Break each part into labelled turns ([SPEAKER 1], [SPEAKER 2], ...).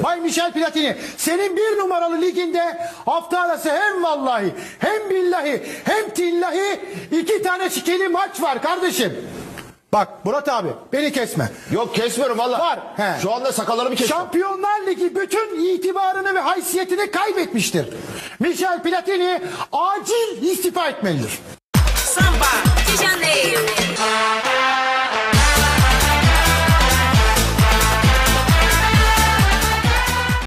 [SPEAKER 1] yaptı. Bay Michel Platini senin bir numaralı liginde hafta arası hem vallahi hem billahi hem tillahi iki tane şikeli maç var kardeşim. Bak Murat abi beni kesme.
[SPEAKER 2] Yok kesmiyorum valla.
[SPEAKER 1] Var, he.
[SPEAKER 2] Şu anda sakallarımı kesiyorum.
[SPEAKER 1] Şampiyonlar Ligi bütün itibarını ve haysiyetini kaybetmiştir. Michel Platini acil istifa etmelidir.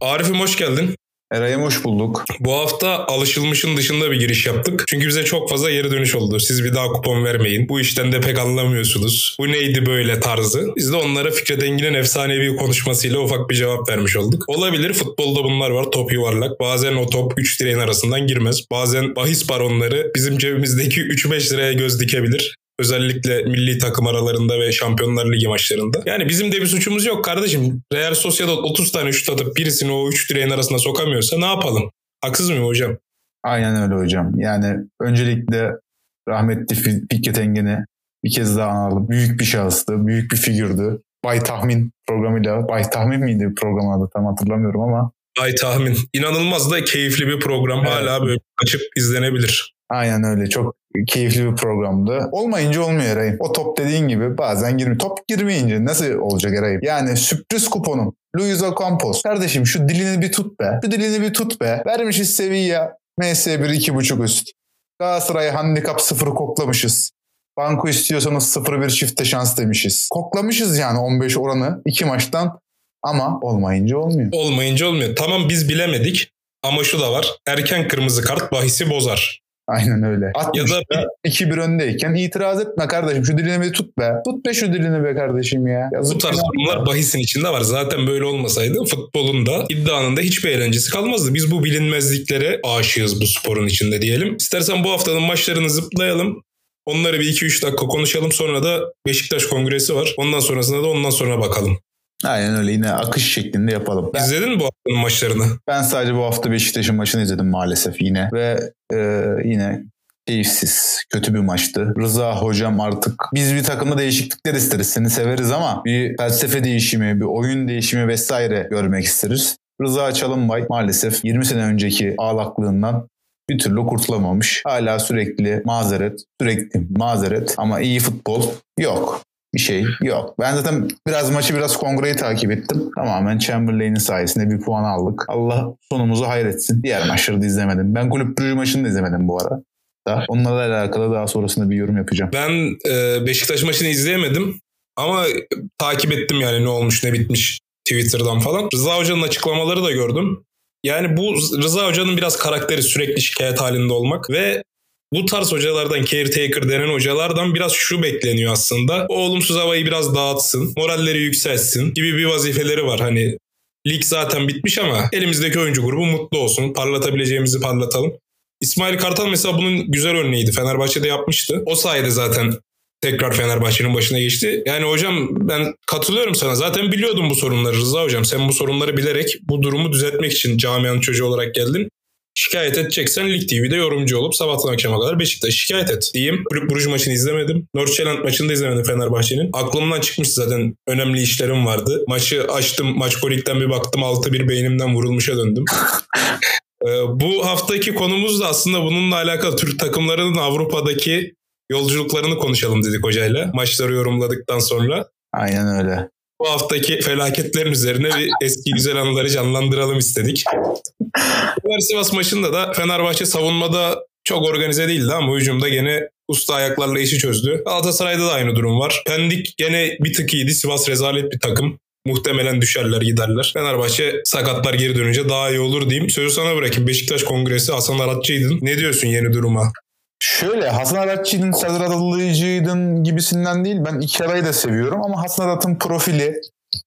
[SPEAKER 3] Arif'im hoş geldin.
[SPEAKER 4] Eray'ım hoş bulduk.
[SPEAKER 3] Bu hafta alışılmışın dışında bir giriş yaptık. Çünkü bize çok fazla geri dönüş oldu. Siz bir daha kupon vermeyin. Bu işten de pek anlamıyorsunuz. Bu neydi böyle tarzı. Biz de onlara Fikret Engin'in efsanevi konuşmasıyla ufak bir cevap vermiş olduk. Olabilir futbolda bunlar var. Top yuvarlak. Bazen o top 3 direğin arasından girmez. Bazen bahis baronları bizim cebimizdeki 3-5 liraya göz dikebilir. Özellikle milli takım aralarında ve Şampiyonlar Ligi maçlarında. Yani bizim de bir suçumuz yok kardeşim. Real Sociedad 30 tane şut atıp birisini o 3 direğin arasına sokamıyorsa ne yapalım? Haksız mıyım hocam?
[SPEAKER 4] Aynen öyle hocam. Yani öncelikle rahmetli Fi- Fikret Engin'i bir kez daha analım. Büyük bir şahıstı, büyük bir figürdü. Bay Tahmin programıyla, Bay Tahmin miydi programın adı tam hatırlamıyorum ama
[SPEAKER 3] Ay tahmin. İnanılmaz da keyifli bir program.
[SPEAKER 4] Evet.
[SPEAKER 3] Hala böyle açıp izlenebilir.
[SPEAKER 4] Aynen öyle çok keyifli bir programdı. Olmayınca olmuyor Eray'ım. O top dediğin gibi bazen girmiyor. Top girmeyince nasıl olacak Eray'ım? Yani sürpriz kuponum. Luis Ocampos. Kardeşim şu dilini bir tut be. Şu dilini bir tut be. Vermişiz Sevilla. MS1 2.5 üst. Galatasaray handikap 0 koklamışız. Banko istiyorsanız 0-1 çifte şans demişiz. Koklamışız yani 15 oranı iki maçtan ama olmayınca olmuyor.
[SPEAKER 3] Olmayınca olmuyor. Tamam biz bilemedik. Ama şu da var. Erken kırmızı kart bahisi bozar.
[SPEAKER 4] Aynen öyle.
[SPEAKER 3] Ya da
[SPEAKER 4] 60'da 2-1 öndeyken itiraz etme kardeşim. Şu dilini bir tut be. Tut be şu dilini be kardeşim ya. Yazık
[SPEAKER 3] Bu tarz durumlar bahisin içinde var. Zaten böyle olmasaydı futbolun da iddianın da hiçbir eğlencesi kalmazdı. Biz bu bilinmezliklere aşığız bu sporun içinde diyelim. İstersen bu haftanın maçlarını zıplayalım. Onları bir 2-3 dakika konuşalım. Sonra da Beşiktaş kongresi var. Ondan sonrasında da ondan sonra bakalım.
[SPEAKER 4] Aynen öyle yine akış şeklinde yapalım. Ben,
[SPEAKER 3] İzledin mi bu haftanın maçlarını?
[SPEAKER 4] ben sadece bu hafta Beşiktaş'ın maçını izledim maalesef yine. Ve e, yine keyifsiz, kötü bir maçtı. Rıza hocam artık biz bir takımda değişiklikler isteriz. Seni severiz ama bir felsefe değişimi, bir oyun değişimi vesaire görmek isteriz. Rıza Çalınbay maalesef 20 sene önceki ağlaklığından bir türlü kurtulamamış. Hala sürekli mazeret, sürekli mazeret ama iyi futbol yok. Bir şey yok. Ben zaten biraz maçı biraz kongreyi takip ettim. Tamamen Chamberlain'in sayesinde bir puan aldık. Allah sonumuzu hayretsin. Diğer maçları da izlemedim. Ben kulüp Brugge maçını da izlemedim bu ara. Da. Onlarla alakalı daha sonrasında bir yorum yapacağım.
[SPEAKER 3] Ben e, Beşiktaş maçını izleyemedim. Ama takip ettim yani ne olmuş ne bitmiş Twitter'dan falan. Rıza Hoca'nın açıklamaları da gördüm. Yani bu Rıza Hoca'nın biraz karakteri sürekli şikayet halinde olmak ve bu tarz hocalardan, caretaker denen hocalardan biraz şu bekleniyor aslında. O olumsuz havayı biraz dağıtsın, moralleri yükselsin gibi bir vazifeleri var. Hani lig zaten bitmiş ama elimizdeki oyuncu grubu mutlu olsun. Parlatabileceğimizi parlatalım. İsmail Kartal mesela bunun güzel örneğiydi. Fenerbahçe'de yapmıştı. O sayede zaten tekrar Fenerbahçe'nin başına geçti. Yani hocam ben katılıyorum sana. Zaten biliyordum bu sorunları Rıza hocam. Sen bu sorunları bilerek bu durumu düzeltmek için camianın çocuğu olarak geldin. Şikayet edeceksen Lig TV'de yorumcu olup sabahtan akşama kadar Beşiktaş şikayet et diyeyim. Kulüp Bruges maçını izlemedim. Nordsjælland maçını da izlemedim Fenerbahçe'nin. Aklımdan çıkmış zaten önemli işlerim vardı. Maçı açtım. Maç kolikten bir baktım 6-1 beynimden vurulmuşa döndüm. Ee, bu haftaki konumuz da aslında bununla alakalı Türk takımlarının Avrupa'daki yolculuklarını konuşalım dedik hocayla. Maçları yorumladıktan sonra.
[SPEAKER 4] Aynen öyle.
[SPEAKER 3] Bu haftaki felaketlerin üzerine bir eski güzel anıları canlandıralım istedik. Fener Sivas maçında da Fenerbahçe savunmada çok organize değildi ama hücumda gene usta ayaklarla işi çözdü. Galatasaray'da da aynı durum var. Pendik gene bir tık iyiydi. Sivas rezalet bir takım. Muhtemelen düşerler giderler. Fenerbahçe sakatlar geri dönünce daha iyi olur diyeyim. Sözü sana bırakayım. Beşiktaş Kongresi Hasan Aratçı'ydın. Ne diyorsun yeni duruma?
[SPEAKER 4] Şöyle Hasan Aratçı'nın Serdar Adalıcı'ydın gibisinden değil. Ben iki arayı da seviyorum ama Hasan Arat'ın profili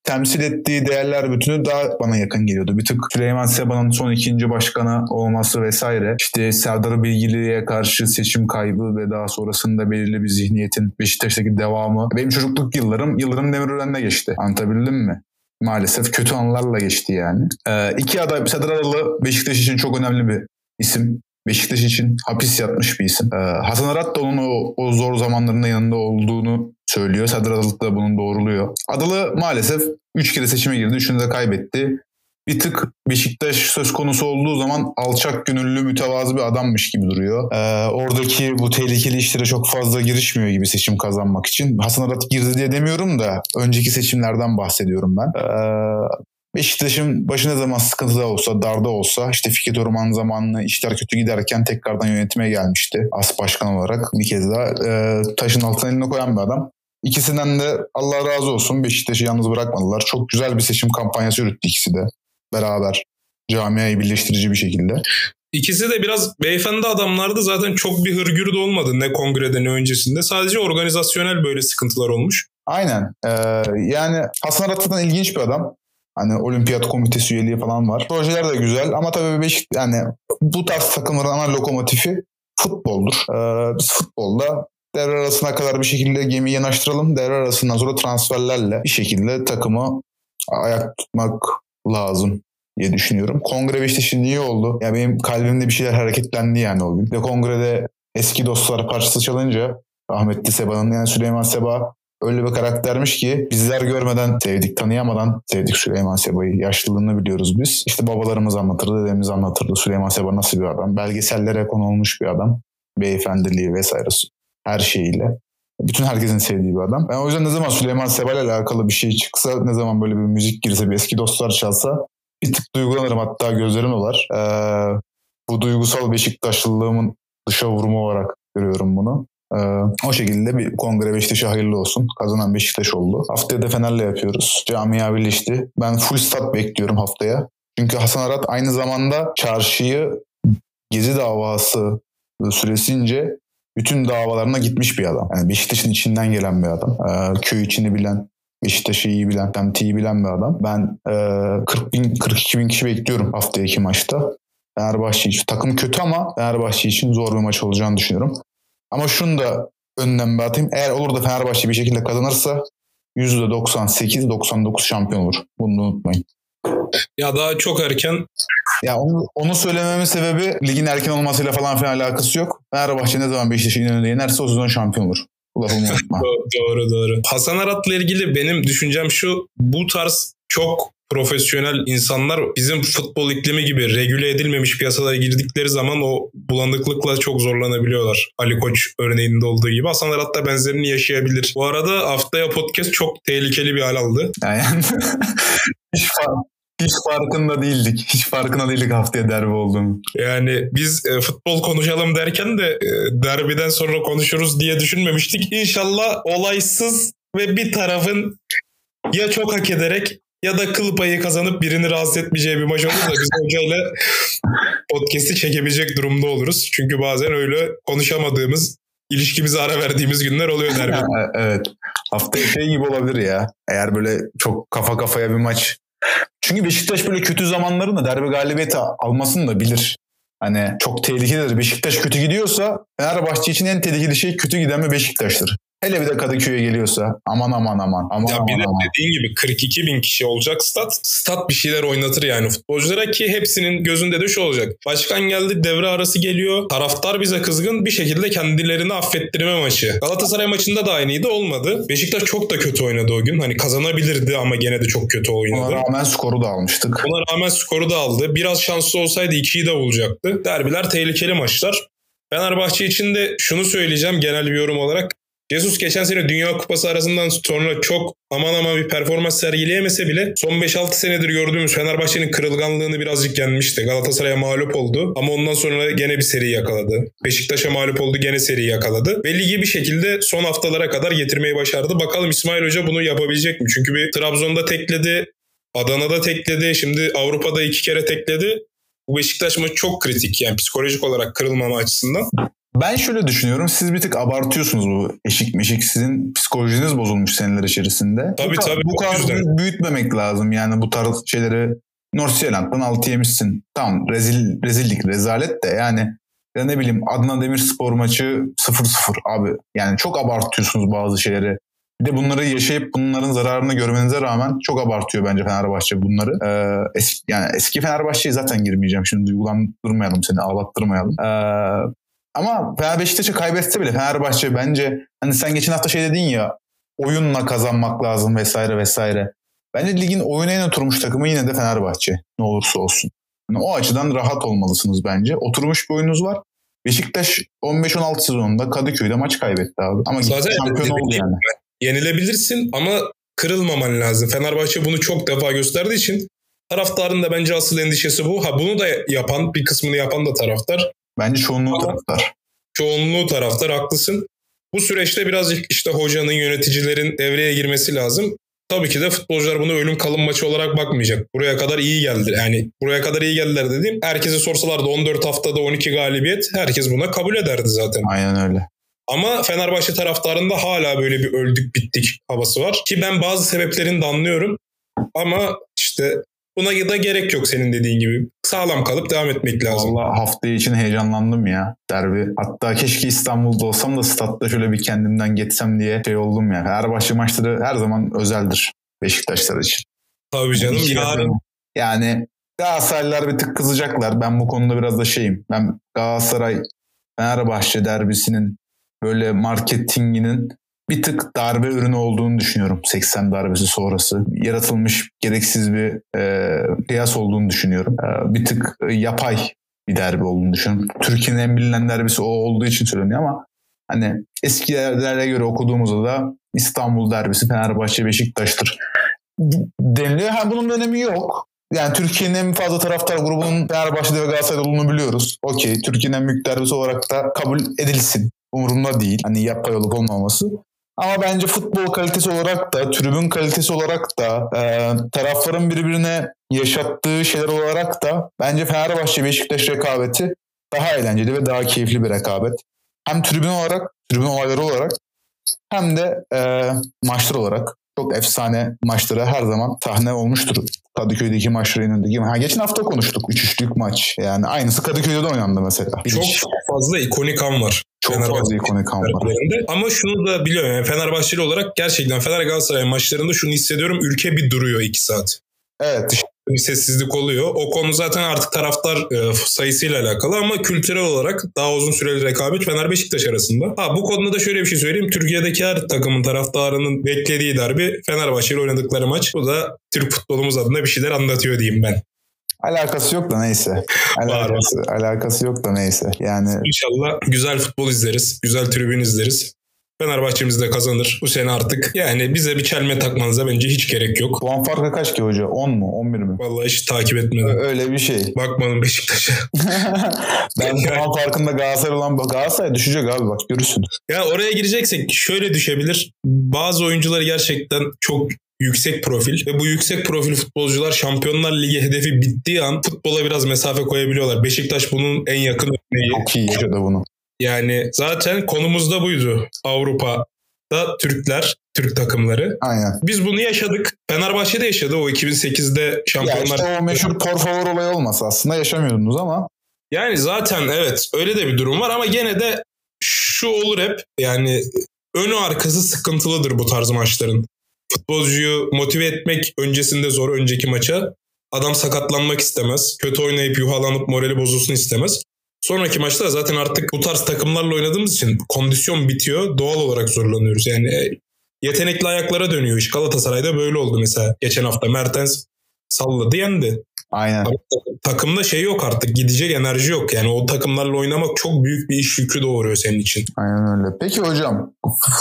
[SPEAKER 4] temsil ettiği değerler bütünü daha bana yakın geliyordu. Bir tık Süleyman Seba'nın son ikinci başkanı olması vesaire. İşte Serdar Bilgili'ye karşı seçim kaybı ve daha sonrasında belirli bir zihniyetin Beşiktaş'taki devamı. Benim çocukluk yıllarım Yıldırım Demirören'le geçti. Anlatabildim mi? Maalesef kötü anılarla geçti yani. Ee, iki aday Serdar Adalı Beşiktaş için çok önemli bir isim. Beşiktaş için hapis yatmış bir isim. Ee, Hasan Arat da onun o, o zor zamanlarında yanında olduğunu söylüyor. Serdar Adalı da bunun doğruluyor. Adalı maalesef 3 kere seçime girdi. Üçünü de kaybetti. bir tık Beşiktaş söz konusu olduğu zaman alçak gönüllü mütevazı bir adammış gibi duruyor. Ee, oradaki bu tehlikeli işlere çok fazla girişmiyor gibi seçim kazanmak için. Hasan Arat girdi diye demiyorum da önceki seçimlerden bahsediyorum ben. Ee, Beşiktaş'ın başı ne zaman sıkıntıda olsa, darda olsa işte Fikret Orman zamanlı işler kötü giderken tekrardan yönetime gelmişti. As başkan olarak bir kez daha e, taşın altına eline koyan bir adam. İkisinden de Allah razı olsun Beşiktaş'ı yalnız bırakmadılar. Çok güzel bir seçim kampanyası yürüttü ikisi de beraber. Camiayı birleştirici bir şekilde.
[SPEAKER 3] İkisi de biraz beyefendi adamlardı. Zaten çok bir hırgür de olmadı ne kongrede ne öncesinde. Sadece organizasyonel böyle sıkıntılar olmuş.
[SPEAKER 4] Aynen. Ee, yani Hasan Arat zaten ilginç bir adam. Hani olimpiyat komitesi üyeliği falan var. Projeler de güzel ama tabii Beşik yani bu tarz takımların ana lokomotifi futboldur. Ee, biz futbolda devre arasına kadar bir şekilde gemiyi yanaştıralım. Devre arasından sonra transferlerle bir şekilde takımı ayak tutmak lazım diye düşünüyorum. Kongre Beşiktaş'ın iyi oldu. Ya benim kalbimde bir şeyler hareketlendi yani o gün. Ve kongrede eski dostlar parçası çalınca rahmetli Seba'nın yani Süleyman Seba öyle bir karaktermiş ki bizler görmeden sevdik, tanıyamadan sevdik Süleyman Seba'yı. Yaşlılığını biliyoruz biz. İşte babalarımız anlatırdı, dedemiz anlatırdı. Süleyman Seba nasıl bir adam? Belgesellere konu olmuş bir adam. Beyefendiliği vesairesi her şeyiyle. Bütün herkesin sevdiği bir adam. Ben o yüzden ne zaman Süleyman Seba ile alakalı bir şey çıksa, ne zaman böyle bir müzik girse, bir eski dostlar çalsa bir tık duygulanırım hatta gözlerim dolar. Ee, bu duygusal Beşiktaşlılığımın dışa vurumu olarak görüyorum bunu. Ee, o şekilde bir kongre Beşiktaş'a hayırlı olsun. Kazanan Beşiktaş oldu. Haftaya da Fener'le yapıyoruz. Camia birleşti. Ben full stat bekliyorum haftaya. Çünkü Hasan Arat aynı zamanda çarşıyı Gezi davası süresince bütün davalarına gitmiş bir adam. Yani Beşiktaş'ın içinden gelen bir adam. Ee, köy içini bilen, Beşiktaş'ı iyi bilen, Temti'yi bilen bir adam. Ben e, 40 bin, 42 bin kişi bekliyorum haftaki maçta. Fenerbahçe için. Takım kötü ama Fenerbahçe için zor bir maç olacağını düşünüyorum. Ama şunu da bir atayım. Eğer olur da Fenerbahçe bir şekilde kazanırsa %98-99 şampiyon olur. Bunu unutmayın.
[SPEAKER 3] Ya daha çok erken
[SPEAKER 4] Ya onu, onu söylememin sebebi ligin erken olmasıyla falan filan alakası yok. Fenerbahçe ne zaman Beşiktaş'ın önünde yenerse o sezon şampiyon olur. Bu lafımı unutma.
[SPEAKER 3] doğru doğru. Hasan Arat'la ilgili benim düşüncem şu. Bu tarz çok profesyonel insanlar bizim futbol iklimi gibi regüle edilmemiş piyasalara girdikleri zaman o bulanıklıkla çok zorlanabiliyorlar. Ali Koç örneğinde olduğu gibi. Hasan Arat da benzerini yaşayabilir. Bu arada haftaya podcast çok tehlikeli bir hal aldı.
[SPEAKER 4] Yani hiç, hiç farkında değildik. Hiç farkında değildik haftaya derbi olduğunu.
[SPEAKER 3] Yani biz e, futbol konuşalım derken de e, derbiden sonra konuşuruz diye düşünmemiştik. İnşallah olaysız ve bir tarafın ya çok hak ederek ya da kıl payı kazanıp birini rahatsız etmeyeceği bir maç olur da biz hocayla podcast'i çekebilecek durumda oluruz. Çünkü bazen öyle konuşamadığımız, ilişkimize ara verdiğimiz günler oluyor derbi.
[SPEAKER 4] Evet. Haftaya şey gibi olabilir ya. Eğer böyle çok kafa kafaya bir maç. Çünkü Beşiktaş böyle kötü zamanlarında derbi galibiyeti almasını da bilir. Hani çok tehlikelidir. Beşiktaş kötü gidiyorsa Fenerbahçe için en tehlikeli şey kötü giden bir Beşiktaş'tır. Hele bir de Kadıköy'e geliyorsa aman aman aman. aman
[SPEAKER 3] Ya
[SPEAKER 4] aman,
[SPEAKER 3] bir de
[SPEAKER 4] aman.
[SPEAKER 3] dediğin gibi 42 bin kişi olacak stat. Stat bir şeyler oynatır yani futbolculara ki hepsinin gözünde de şu olacak. Başkan geldi devre arası geliyor. Taraftar bize kızgın bir şekilde kendilerini affettirme maçı. Galatasaray maçında da aynıydı olmadı. Beşiktaş çok da kötü oynadı o gün. Hani kazanabilirdi ama gene de çok kötü oynadı.
[SPEAKER 4] Ona rağmen skoru da almıştık.
[SPEAKER 3] Ona rağmen skoru da aldı. Biraz şanslı olsaydı 2'yi de bulacaktı. Derbiler tehlikeli maçlar. Fenerbahçe için de şunu söyleyeceğim genel bir yorum olarak. Jesus geçen sene Dünya Kupası arasından sonra çok aman aman bir performans sergileyemese bile son 5-6 senedir gördüğümüz Fenerbahçe'nin kırılganlığını birazcık yenmişti. Galatasaray'a mağlup oldu ama ondan sonra gene bir seri yakaladı. Beşiktaş'a mağlup oldu gene seri yakaladı. Ve ligi bir şekilde son haftalara kadar getirmeyi başardı. Bakalım İsmail Hoca bunu yapabilecek mi? Çünkü bir Trabzon'da tekledi, Adana'da tekledi, şimdi Avrupa'da iki kere tekledi. Bu Beşiktaş maçı çok kritik yani psikolojik olarak kırılmama açısından.
[SPEAKER 4] Ben şöyle düşünüyorum. Siz bir tık abartıyorsunuz bu eşik meşik. Sizin psikolojiniz bozulmuş seneler içerisinde.
[SPEAKER 3] Tabii,
[SPEAKER 4] bu,
[SPEAKER 3] tabii,
[SPEAKER 4] Bu kadar büyütmemek lazım. Yani bu tarz şeyleri North Zealand'dan altı yemişsin. Tamam rezil, rezillik, rezalet de yani ya ne bileyim Adana Demirspor maçı 0-0 abi. Yani çok abartıyorsunuz bazı şeyleri. Bir de bunları yaşayıp bunların zararını görmenize rağmen çok abartıyor bence Fenerbahçe bunları. Ee, eski, yani eski Fenerbahçe'ye zaten girmeyeceğim. Şimdi duygulandırmayalım seni, ağlattırmayalım. Ee, ama Fener Beşiktaş'ı kaybetse bile Fenerbahçe bence hani sen geçen hafta şey dedin ya oyunla kazanmak lazım vesaire vesaire. Bence ligin oyuna en oturmuş takımı yine de Fenerbahçe. Ne olursa olsun. Yani o açıdan rahat olmalısınız bence. Oturmuş bir oyununuz var. Beşiktaş 15-16 sezonunda Kadıköy'de maç kaybetti abi. Ama
[SPEAKER 3] Zaten
[SPEAKER 4] şampiyon oldu yani.
[SPEAKER 3] Yenilebilirsin ama kırılmaman lazım. Fenerbahçe bunu çok defa gösterdiği için taraftarın da bence asıl endişesi bu. Ha bunu da yapan, bir kısmını yapan da taraftar.
[SPEAKER 4] Bence çoğunluğu
[SPEAKER 3] Ama-
[SPEAKER 4] taraftar.
[SPEAKER 3] Çoğunluğu taraftar haklısın. Bu süreçte birazcık işte hocanın, yöneticilerin devreye girmesi lazım. Tabii ki de futbolcular bunu ölüm kalım maçı olarak bakmayacak. Buraya kadar iyi geldi. Yani buraya kadar iyi geldiler dediğim herkese sorsalardı 14 haftada 12 galibiyet herkes buna kabul ederdi zaten.
[SPEAKER 4] Aynen öyle.
[SPEAKER 3] Ama Fenerbahçe taraftarında hala böyle bir öldük bittik havası var. Ki ben bazı sebeplerini de anlıyorum. Ama işte buna da gerek yok senin dediğin gibi. Sağlam kalıp devam etmek lazım.
[SPEAKER 4] Valla haftaya için heyecanlandım ya derbi. Hatta keşke İstanbul'da olsam da statta şöyle bir kendimden geçsem diye şey oldum ya. Fenerbahçe maçları her zaman özeldir Beşiktaşlar için.
[SPEAKER 3] Tabii canım. Yarın.
[SPEAKER 4] Yani Galatasaraylılar bir tık kızacaklar. Ben bu konuda biraz da şeyim. Ben Galatasaray Fenerbahçe derbisinin böyle marketinginin bir tık darbe ürünü olduğunu düşünüyorum. 80 darbesi sonrası. Yaratılmış gereksiz bir e, kıyas olduğunu düşünüyorum. E, bir tık e, yapay bir derbi olduğunu düşünüyorum. Türkiye'nin en bilinen derbisi o olduğu için söyleniyor ama hani eski derbilere göre okuduğumuzda da İstanbul derbisi Fenerbahçe Beşiktaş'tır deniliyor. Ha bunun önemi yok. Yani Türkiye'nin en fazla taraftar grubunun Fenerbahçe'de ve Galatasaray'da olduğunu biliyoruz. Okey. Türkiye'nin en büyük derbisi olarak da kabul edilsin. Umurumda değil. Hani yapay olup olmaması. Ama bence futbol kalitesi olarak da, tribün kalitesi olarak da, e, tarafların birbirine yaşattığı şeyler olarak da bence Fenerbahçe-Beşiktaş rekabeti daha eğlenceli ve daha keyifli bir rekabet. Hem tribün olarak, tribün olayları olarak hem de e, maçlar olarak çok efsane maçlara her zaman sahne olmuştur. Kadıköy'deki maçların önündeki. Ha, geçen hafta konuştuk. Üç üçlük maç. Yani aynısı Kadıköy'de de oynandı mesela.
[SPEAKER 3] çok
[SPEAKER 4] Hiç-
[SPEAKER 3] çok fazla ikonik an var.
[SPEAKER 4] çok
[SPEAKER 3] Fenerbahçe
[SPEAKER 4] fazla ikonik an var.
[SPEAKER 3] Ama şunu da biliyorum yani Fenerbahçeli olarak gerçekten Fener Galatasaray maçlarında şunu hissediyorum. Ülke bir duruyor iki saat.
[SPEAKER 4] Evet.
[SPEAKER 3] Bir sessizlik oluyor. O konu zaten artık taraftar e, sayısıyla alakalı ama kültürel olarak daha uzun süreli rekabet Fener Beşiktaş arasında. Ha bu konuda da şöyle bir şey söyleyeyim. Türkiye'deki her takımın taraftarının beklediği derbi Fenerbahçe ile oynadıkları maç. Bu da Türk futbolumuz adına bir şeyler anlatıyor diyeyim ben.
[SPEAKER 4] Alakası yok da neyse. Alakası, alakası yok da neyse. Yani
[SPEAKER 3] İnşallah güzel futbol izleriz. Güzel tribün izleriz. Fenerbahçe'miz de kazanır. Bu sene artık yani bize bir çelme takmanıza bence hiç gerek yok.
[SPEAKER 4] puan farkı kaç ki hoca? 10 mu? 11 mi?
[SPEAKER 3] Vallahi hiç takip etmedim.
[SPEAKER 4] Öyle bir şey.
[SPEAKER 3] Bakmadım Beşiktaş'a.
[SPEAKER 4] Ben puan farkında Galatasaray olan Galatasaray düşecek abi bak görürsün.
[SPEAKER 3] Ya oraya gireceksek şöyle düşebilir. Bazı oyuncular gerçekten çok yüksek profil ve bu yüksek profil futbolcular Şampiyonlar Ligi hedefi bittiği an futbola biraz mesafe koyabiliyorlar. Beşiktaş bunun en yakın örneği.
[SPEAKER 4] Çok iyi yaşadı bunu.
[SPEAKER 3] Yani zaten konumuz da buydu. Avrupa'da Türkler, Türk takımları.
[SPEAKER 4] Aynen.
[SPEAKER 3] Biz bunu yaşadık. Fenerbahçe'de yaşadı o 2008'de
[SPEAKER 4] Ya
[SPEAKER 3] Şampiyonlar.
[SPEAKER 4] işte o meşhur por favor olayı olmasa aslında yaşamıyordunuz ama
[SPEAKER 3] Yani zaten evet öyle de bir durum var ama gene de şu olur hep yani önü arkası sıkıntılıdır bu tarz maçların. Futbolcuyu motive etmek öncesinde zor önceki maça. Adam sakatlanmak istemez. Kötü oynayıp yuhalanıp morali bozulsun istemez. Sonraki maçta zaten artık bu tarz takımlarla oynadığımız için kondisyon bitiyor. Doğal olarak zorlanıyoruz. Yani e, yetenekli ayaklara dönüyor iş. Galatasaray'da böyle oldu mesela. Geçen hafta Mertens salladı yendi.
[SPEAKER 4] aynen.
[SPEAKER 3] Ama takımda şey yok artık gidecek enerji yok. Yani o takımlarla oynamak çok büyük bir iş yükü doğuruyor senin için.
[SPEAKER 4] Aynen öyle. Peki hocam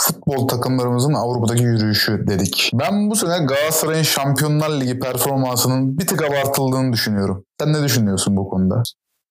[SPEAKER 4] futbol takımlarımızın Avrupa'daki yürüyüşü dedik. Ben bu sene Galatasaray'ın Şampiyonlar Ligi performansının bir tık abartıldığını düşünüyorum. Sen ne düşünüyorsun bu konuda?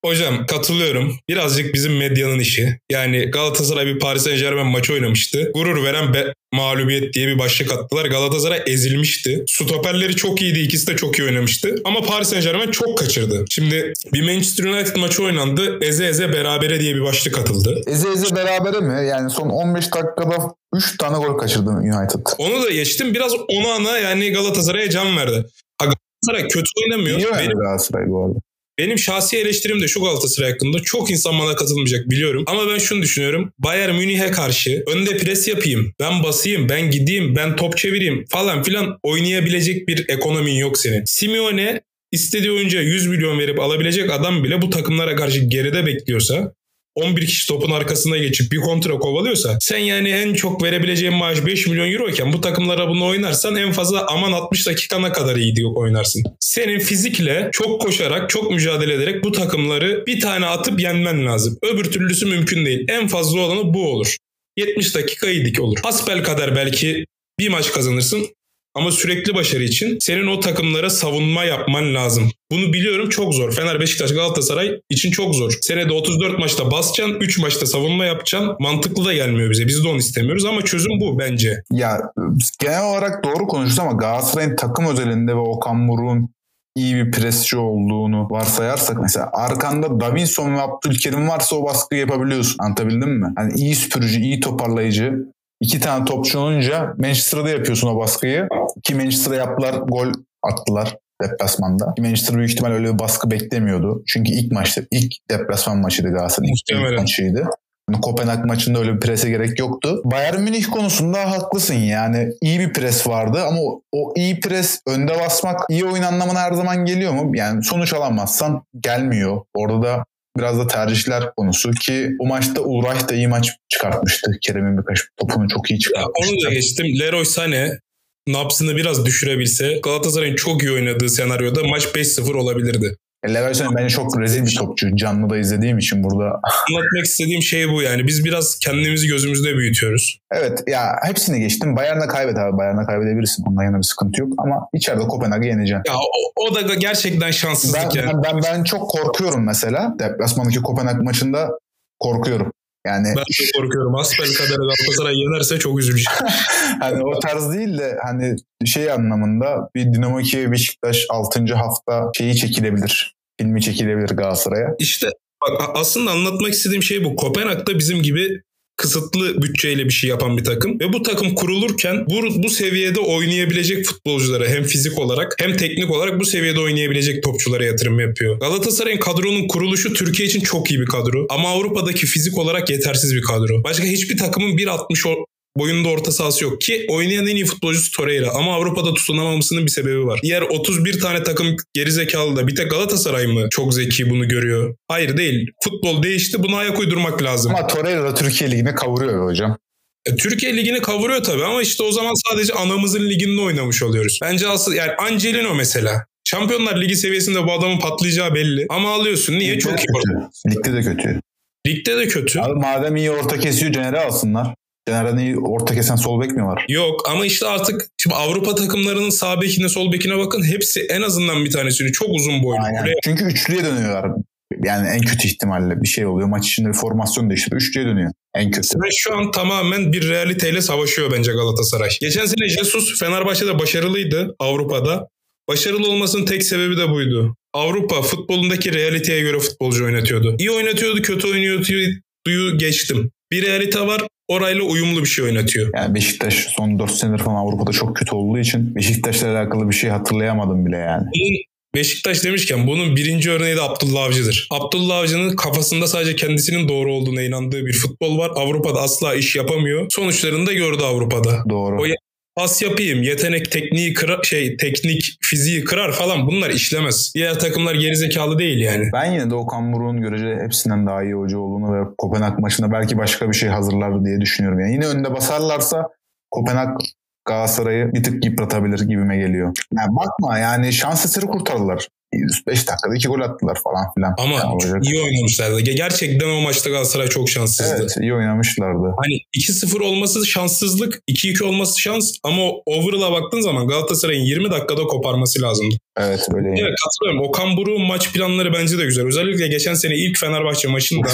[SPEAKER 3] Hocam katılıyorum. Birazcık bizim medyanın işi. Yani Galatasaray bir Paris Saint Germain maçı oynamıştı. Gurur veren be- mağlubiyet diye bir başlık attılar. Galatasaray ezilmişti. Stoperleri çok iyiydi. ikisi de çok iyi oynamıştı. Ama Paris Saint Germain çok kaçırdı. Şimdi bir Manchester United maçı oynandı. Eze eze berabere diye bir başlık atıldı.
[SPEAKER 4] Eze eze berabere mi? Yani son 15 dakikada 3 tane gol kaçırdı United.
[SPEAKER 3] Onu da geçtim. Biraz onu ana yani Galatasaray'a can verdi. Galatasaray kötü oynamıyor.
[SPEAKER 4] İyi
[SPEAKER 3] Benim,
[SPEAKER 4] Galatasaray bu arada.
[SPEAKER 3] Benim şahsi eleştirim de şu Galatasaray hakkında. Çok insan bana katılmayacak biliyorum. Ama ben şunu düşünüyorum. Bayern Münih'e karşı önde pres yapayım. Ben basayım. Ben gideyim. Ben top çevireyim falan filan oynayabilecek bir ekonomin yok senin. Simeone istediği oyuncuya 100 milyon verip alabilecek adam bile bu takımlara karşı geride bekliyorsa 11 kişi topun arkasına geçip bir kontra kovalıyorsa sen yani en çok verebileceğin maaş 5 milyon euro iken bu takımlara bunu oynarsan en fazla aman 60 dakikana kadar iyi diye oynarsın. Senin fizikle çok koşarak çok mücadele ederek bu takımları bir tane atıp yenmen lazım. Öbür türlüsü mümkün değil. En fazla olanı bu olur. 70 dakika iyilik olur. Hasbel kadar belki bir maç kazanırsın ama sürekli başarı için senin o takımlara savunma yapman lazım. Bunu biliyorum çok zor. Fener, Beşiktaş, Galatasaray için çok zor. Senede 34 maçta basacaksın, 3 maçta savunma yapacaksın. Mantıklı da gelmiyor bize. Biz de onu istemiyoruz ama çözüm bu bence.
[SPEAKER 4] Ya genel olarak doğru konuştu ama Galatasaray'ın takım özelinde ve Okan Buruk'un iyi bir presçi olduğunu varsayarsak mesela arkanda Davinson ve Abdülkerim varsa o baskıyı yapabiliyorsun. Anlatabildim mi? Hani iyi süpürücü, iyi toparlayıcı iki tane topçu olunca Manchester'da yapıyorsun o baskıyı. Ki Manchester'a yaptılar, gol attılar deplasmanda. Manchester büyük ihtimal öyle bir baskı beklemiyordu. Çünkü ilk maçta, ilk deplasman maçıydı Galatasaray'ın. İlk, maçıydı. Yani Kopenhag maçında öyle bir prese gerek yoktu. Bayern Münih konusunda haklısın yani. iyi bir pres vardı ama o, o iyi pres önde basmak iyi oyun anlamına her zaman geliyor mu? Yani sonuç alamazsan gelmiyor. Orada da biraz da tercihler konusu ki o maçta Uğraş da iyi maç çıkartmıştı. Kerem'in birkaç topunu çok iyi
[SPEAKER 3] Ya
[SPEAKER 4] çıkartmıştı.
[SPEAKER 3] onu da geçtim. Leroy Sané napsını biraz düşürebilse Galatasaray'ın çok iyi oynadığı senaryoda maç 5-0 olabilirdi.
[SPEAKER 4] Leverkusen bence çok rezil bir topçu. Canlı da izlediğim için burada.
[SPEAKER 3] Anlatmak istediğim şey bu yani. Biz biraz kendimizi gözümüzde büyütüyoruz.
[SPEAKER 4] Evet ya hepsini geçtim. Bayern'e kaybet abi. Bayern'e kaybedebilirsin. Ondan yana bir sıkıntı yok. Ama içeride Kopenhag'ı yeneceksin.
[SPEAKER 3] Ya o, o da gerçekten şanssızlık
[SPEAKER 4] Ben,
[SPEAKER 3] yani.
[SPEAKER 4] ben, ben, ben çok korkuyorum mesela. Deplasmandaki Kopenhag maçında korkuyorum. Yani
[SPEAKER 3] Ben çok korkuyorum. Asbel kadar Galatasaray yenerse çok üzüleceğim.
[SPEAKER 4] hani o tarz değil de hani şey anlamında bir Dinamo Kiev Beşiktaş 6. hafta şeyi çekilebilir. Filmi çekilebilir Galatasaray'a.
[SPEAKER 3] İşte bak, aslında anlatmak istediğim şey bu. Kopenhag'da bizim gibi kısıtlı bütçeyle bir şey yapan bir takım ve bu takım kurulurken bu, bu seviyede oynayabilecek futbolculara hem fizik olarak hem teknik olarak bu seviyede oynayabilecek topçulara yatırım yapıyor. Galatasaray'ın kadronun kuruluşu Türkiye için çok iyi bir kadro ama Avrupa'daki fizik olarak yetersiz bir kadro. Başka hiçbir takımın 1.60 o- boyunda orta sahası yok ki oynayan en iyi futbolcusu Torreira ama Avrupa'da tutunamamasının bir sebebi var. Diğer 31 tane takım gerizekalı da bir tek Galatasaray mı çok zeki bunu görüyor? Hayır değil. Futbol değişti buna ayak uydurmak lazım.
[SPEAKER 4] Ama Torreira da Türkiye Ligi'ne kavuruyor hocam.
[SPEAKER 3] E, Türkiye Ligi'ni kavuruyor tabii ama işte o zaman sadece anamızın liginde oynamış oluyoruz. Bence asıl yani Angelino mesela. Şampiyonlar Ligi seviyesinde bu adamın patlayacağı belli. Ama alıyorsun. Niye? Çok iyi.
[SPEAKER 4] kötü. Ligde de kötü.
[SPEAKER 3] Ligde de kötü.
[SPEAKER 4] Abi madem iyi orta kesiyor Caner'i alsınlar. Caner'den iyi orta kesen sol bek mi var?
[SPEAKER 3] Yok ama işte artık şimdi Avrupa takımlarının sağ bekine sol bekine bakın hepsi en azından bir tanesini çok uzun boylu.
[SPEAKER 4] Aynen.
[SPEAKER 3] Buraya-
[SPEAKER 4] Çünkü üçlüye dönüyorlar. Yani en kötü ihtimalle bir şey oluyor. Maç içinde bir formasyon değiştiriyor. Üçlüye dönüyor. En kötü.
[SPEAKER 3] Ve şu an tamamen bir realiteyle savaşıyor bence Galatasaray. Geçen sene Jesus Fenerbahçe'de başarılıydı Avrupa'da. Başarılı olmasının tek sebebi de buydu. Avrupa futbolundaki realiteye göre futbolcu oynatıyordu. İyi oynatıyordu, kötü oynuyordu geçtim. Bir realite var, orayla uyumlu bir şey oynatıyor.
[SPEAKER 4] Yani Beşiktaş son 4 senedir falan Avrupa'da çok kötü olduğu için Beşiktaş'la alakalı bir şey hatırlayamadım bile yani.
[SPEAKER 3] Beşiktaş demişken bunun birinci örneği de Abdullah Avcı'dır. Abdullah Avcı'nın kafasında sadece kendisinin doğru olduğuna inandığı bir futbol var. Avrupa'da asla iş yapamıyor. Sonuçlarını da gördü Avrupa'da.
[SPEAKER 4] Doğru.
[SPEAKER 3] O pas yapayım, yetenek, tekniği kıra, şey, teknik, fiziği kırar falan bunlar işlemez. Diğer takımlar gerizekalı değil yani.
[SPEAKER 4] Ben yine de Okan Buruk'un görece hepsinden daha iyi hoca olduğunu ve Kopenhag maçında belki başka bir şey hazırlar diye düşünüyorum. Yani yine önde basarlarsa Kopenhag Galatasaray'ı bir tık yıpratabilir gibime geliyor. Yani bakma yani şans eseri kurtardılar. 5 dakikada 2 gol attılar falan filan.
[SPEAKER 3] Ama
[SPEAKER 4] Yani
[SPEAKER 3] iyi oynamışlardı. Gerçekten o maçta Galatasaray çok şanssızdı.
[SPEAKER 4] Evet iyi oynamışlardı.
[SPEAKER 3] Hani 2-0 olması şanssızlık, 2-2 olması şans ama overall'a baktığın zaman Galatasaray'ın 20 dakikada koparması lazımdı.
[SPEAKER 4] Evet öyle.
[SPEAKER 3] Evet katılıyorum. Okan Buruk'un maç planları bence de güzel. Özellikle geçen sene ilk Fenerbahçe maçında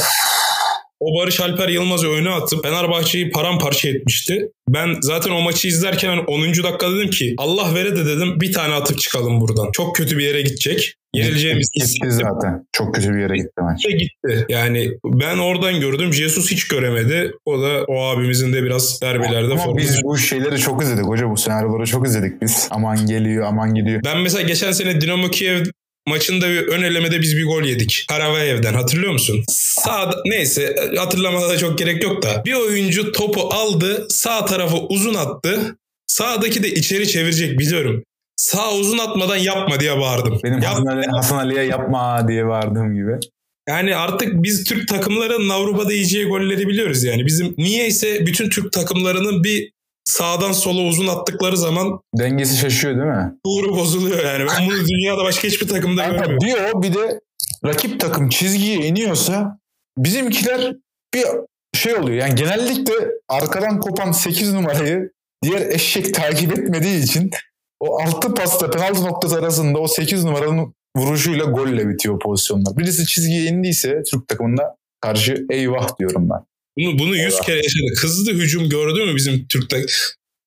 [SPEAKER 3] o Barış Alper Yılmaz'ı öne atıp Fenerbahçe'yi paramparça etmişti. Ben zaten o maçı izlerken 10. dakika dedim ki Allah vere de dedim bir tane atıp çıkalım buradan. Çok kötü bir yere gidecek. Yenileceğimiz
[SPEAKER 4] Gitti zaten. Çok kötü bir yere gitti maç.
[SPEAKER 3] gitti. Yani ben oradan gördüm. Jesus hiç göremedi. O da o abimizin de biraz derbilerde
[SPEAKER 4] Ama biz bu şeyleri çok izledik hoca. Bu senaryoları çok izledik biz. Aman geliyor aman gidiyor.
[SPEAKER 3] Ben mesela geçen sene Dinamo Kiev maçında bir ön elemede biz bir gol yedik. Karavayev'den hatırlıyor musun? Sağda neyse hatırlamada da çok gerek yok da. Bir oyuncu topu aldı sağ tarafı uzun attı. Sağdaki de içeri çevirecek biliyorum. Sağ uzun atmadan yapma diye bağırdım.
[SPEAKER 4] Benim
[SPEAKER 3] Yap-
[SPEAKER 4] Hasan, Ali, Hasan Ali'ye yapma diye bağırdığım gibi.
[SPEAKER 3] Yani artık biz Türk takımlarının Avrupa'da yiyeceği golleri biliyoruz yani. Bizim niyeyse bütün Türk takımlarının bir sağdan sola uzun attıkları zaman
[SPEAKER 4] Dengesi şaşıyor değil mi?
[SPEAKER 3] uğru bozuluyor yani. Ben bunu dünyada başka hiçbir takımda görmüyorum.
[SPEAKER 4] bir o bir de rakip takım çizgiye iniyorsa bizimkiler bir şey oluyor. Yani genellikle arkadan kopan 8 numarayı diğer eşek takip etmediği için o altı pasta penaltı noktası arasında o 8 numaranın vuruşuyla golle bitiyor pozisyonlar. Birisi çizgiye indiyse Türk takımında karşı eyvah diyorum ben.
[SPEAKER 3] Bunu, bunu 100 kere yaşadık. Hızlı hücum gördü mü bizim Türk'te?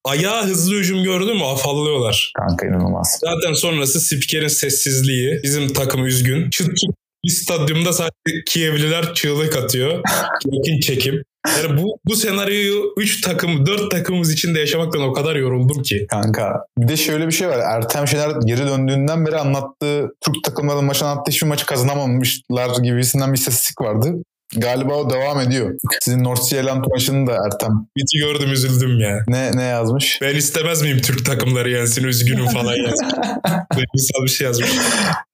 [SPEAKER 3] Ayağı hızlı hücum gördü mü afallıyorlar.
[SPEAKER 4] Kanka inanılmaz.
[SPEAKER 3] Zaten sonrası spikerin sessizliği. Bizim takım üzgün. Çıt çıt bir stadyumda sadece Kievliler çığlık atıyor. Yakın çekim. Yani bu, bu senaryoyu 3 takım 4 takımımız için de yaşamaktan o kadar yoruldum ki.
[SPEAKER 4] Kanka bir de şöyle bir şey var. Ertem Şener geri döndüğünden beri anlattığı Türk takımlarının maçı anlattığı hiçbir maçı kazanamamışlar gibisinden bir istatistik vardı. Galiba o devam ediyor. Sizin North Zealand maçını da Ertem
[SPEAKER 3] Biti gördüm üzüldüm ya.
[SPEAKER 4] ne ne yazmış?
[SPEAKER 3] Ben istemez miyim Türk takımları yensin üzgünüm falan yazmış. Duygusal bir şey yazmış.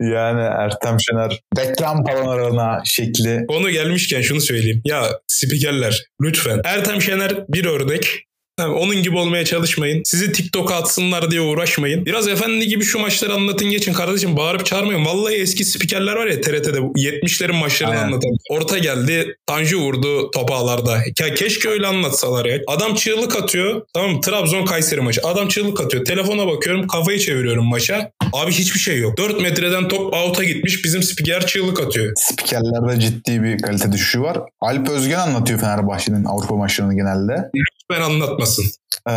[SPEAKER 4] Yani Ertem Şener reklam panolarına şekli.
[SPEAKER 3] Onu gelmişken şunu söyleyeyim. Ya spikerler lütfen. Ertem Şener bir örnek. Onun gibi olmaya çalışmayın. Sizi TikTok'a atsınlar diye uğraşmayın. Biraz efendi gibi şu maçları anlatın geçin kardeşim. Bağırıp çağırmayın. Vallahi eski spikerler var ya TRT'de bu 70'lerin maçlarını
[SPEAKER 4] Aynen.
[SPEAKER 3] anlatan. Orta geldi. Tanju vurdu topu ağlarda. Ya keşke öyle anlatsalar ya. Adam çığlık atıyor. Tamam? Trabzon Kayseri maçı. Adam çığlık atıyor. Telefona bakıyorum. Kafayı çeviriyorum maça. Abi hiçbir şey yok. 4 metreden top out'a gitmiş. Bizim spiker çığlık atıyor.
[SPEAKER 4] Spikerlerde ciddi bir kalite düşüşü var. Alp Özgen anlatıyor Fenerbahçe'nin Avrupa maçlarını genelde.
[SPEAKER 3] Ben anlatmasın.
[SPEAKER 4] Ee,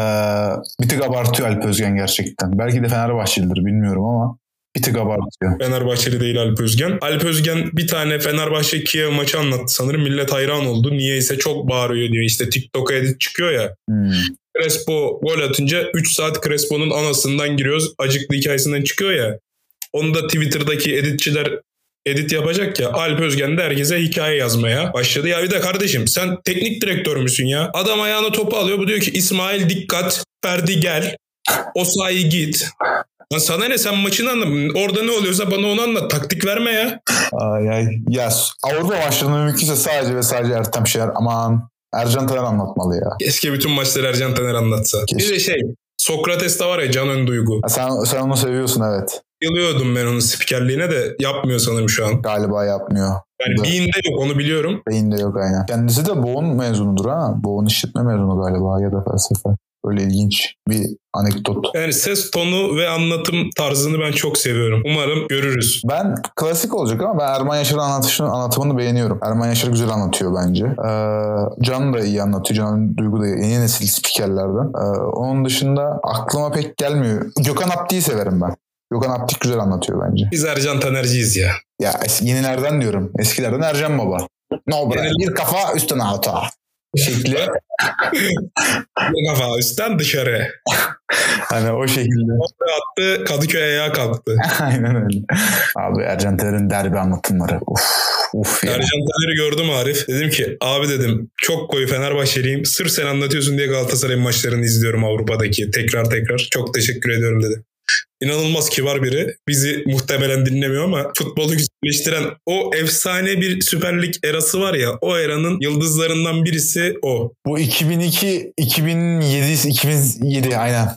[SPEAKER 4] bir tık abartıyor Alp Özgen gerçekten. Belki de Fenerbahçelidir bilmiyorum ama bir tık abartıyor.
[SPEAKER 3] Fenerbahçeli değil Alp Özgen. Alp Özgen bir tane Fenerbahçe Kiev maçı anlattı sanırım. Millet hayran oldu. Niyeyse çok bağırıyor diyor. İşte TikTok'a edit çıkıyor ya.
[SPEAKER 4] Hmm.
[SPEAKER 3] Crespo gol atınca 3 saat Crespo'nun anasından giriyoruz. Acıklı hikayesinden çıkıyor ya. Onu da Twitter'daki editçiler edit yapacak ya. Alp Özgen de herkese hikaye yazmaya başladı. Ya bir de kardeşim sen teknik direktör müsün ya? Adam ayağına topu alıyor. Bu diyor ki İsmail dikkat. Ferdi gel. Osayi git. Lan sana ne sen maçını anlat. Orada ne oluyorsa bana onu anlat. Taktik verme ya.
[SPEAKER 4] Ay, ay. Ya Avrupa maçlarını mümkünse sadece ve sadece Ertem Şener aman Ercan Taner anlatmalı ya.
[SPEAKER 3] Keşke bütün maçları Ercan Taner anlatsa. Bir
[SPEAKER 4] Keşke.
[SPEAKER 3] de şey Sokrates de var ya Can Ön Duygu.
[SPEAKER 4] Ha, Sen, sen onu seviyorsun evet.
[SPEAKER 3] Yılıyordum ben onun spikerliğine de yapmıyor sanırım şu an.
[SPEAKER 4] Galiba yapmıyor.
[SPEAKER 3] Yani
[SPEAKER 4] Evet.
[SPEAKER 3] beyinde yok onu biliyorum.
[SPEAKER 4] Beyinde yok aynen. Kendisi de Boğun mezunudur ha. Boğun işletme mezunu galiba ya da felsefe. Öyle ilginç bir anekdot.
[SPEAKER 3] Yani ses tonu ve anlatım tarzını ben çok seviyorum. Umarım görürüz.
[SPEAKER 4] Ben klasik olacak ama ben Erman Yaşar'ın anlatışını, anlatımını beğeniyorum. Erman Yaşar güzel anlatıyor bence. Ee, Can da iyi anlatıyor. Can Duygu da yeni nesil spikerlerden. Ee, onun dışında aklıma pek gelmiyor. Gökhan Apti'yi severim ben. Gökhan Aptik güzel anlatıyor bence.
[SPEAKER 3] Biz Ercan Tanerciyiz ya.
[SPEAKER 4] Ya yenilerden diyorum. Eskilerden Ercan Baba. No
[SPEAKER 3] Genel-
[SPEAKER 4] bir kafa üstüne hata. Şekli.
[SPEAKER 3] Bir Kafa üstten dışarı.
[SPEAKER 4] hani o şekilde.
[SPEAKER 3] Attı Kadıköy ayağa kalktı.
[SPEAKER 4] Aynen öyle. Abi Ercan Taner'in derbi anlatımları. Uf, uf ya.
[SPEAKER 3] Ercan Taner'i gördüm Arif. Dedim ki abi dedim çok koyu Fenerbahçeliyim. Sırf sen anlatıyorsun diye Galatasaray'ın maçlarını izliyorum Avrupa'daki. Tekrar tekrar. Çok teşekkür ediyorum dedi. İnanılmaz kibar biri. Bizi muhtemelen dinlemiyor ama futbolu güzelleştiren o efsane bir Süper Lig erası var ya o eranın yıldızlarından birisi o.
[SPEAKER 4] Bu 2002, 2007, 2007 aynen.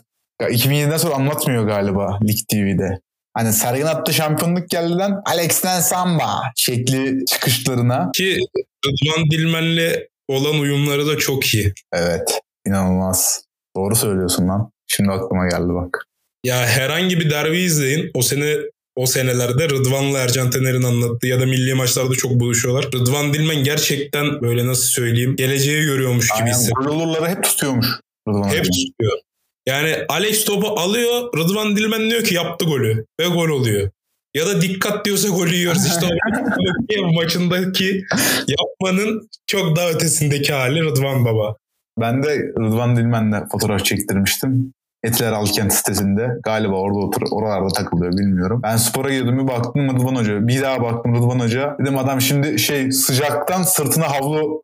[SPEAKER 4] Ya 2007'den sonra anlatmıyor galiba Lig TV'de. Hani Sergen attı şampiyonluk geldi'den Alex'ten Samba şekli çıkışlarına.
[SPEAKER 3] Ki Rıdvan Dilmen'le olan uyumları da çok iyi.
[SPEAKER 4] Evet inanılmaz. Doğru söylüyorsun lan. Şimdi aklıma geldi bak.
[SPEAKER 3] Ya herhangi bir derbi izleyin. O sene o senelerde Rıdvan'la Ercan Taner'in anlattığı ya da milli maçlarda çok buluşuyorlar. Rıdvan Dilmen gerçekten böyle nasıl söyleyeyim geleceği görüyormuş gibi hissediyor.
[SPEAKER 4] gol hep tutuyormuş. Rıdvan
[SPEAKER 3] Hep tutuyor. Yani Alex topu alıyor. Rıdvan Dilmen diyor ki yaptı golü. Ve gol oluyor. Ya da dikkat diyorsa golü yiyoruz. İşte o maçındaki yapmanın çok daha ötesindeki hali Rıdvan Baba.
[SPEAKER 4] Ben de Rıdvan Dilmen'le fotoğraf çektirmiştim. Etiler Alkent sitesinde. Galiba orada otur, oralarda takılıyor bilmiyorum. Ben spora girdim bir baktım Rıdvan Hoca. Bir daha baktım Rıdvan Hoca. Dedim adam şimdi şey sıcaktan sırtına havlu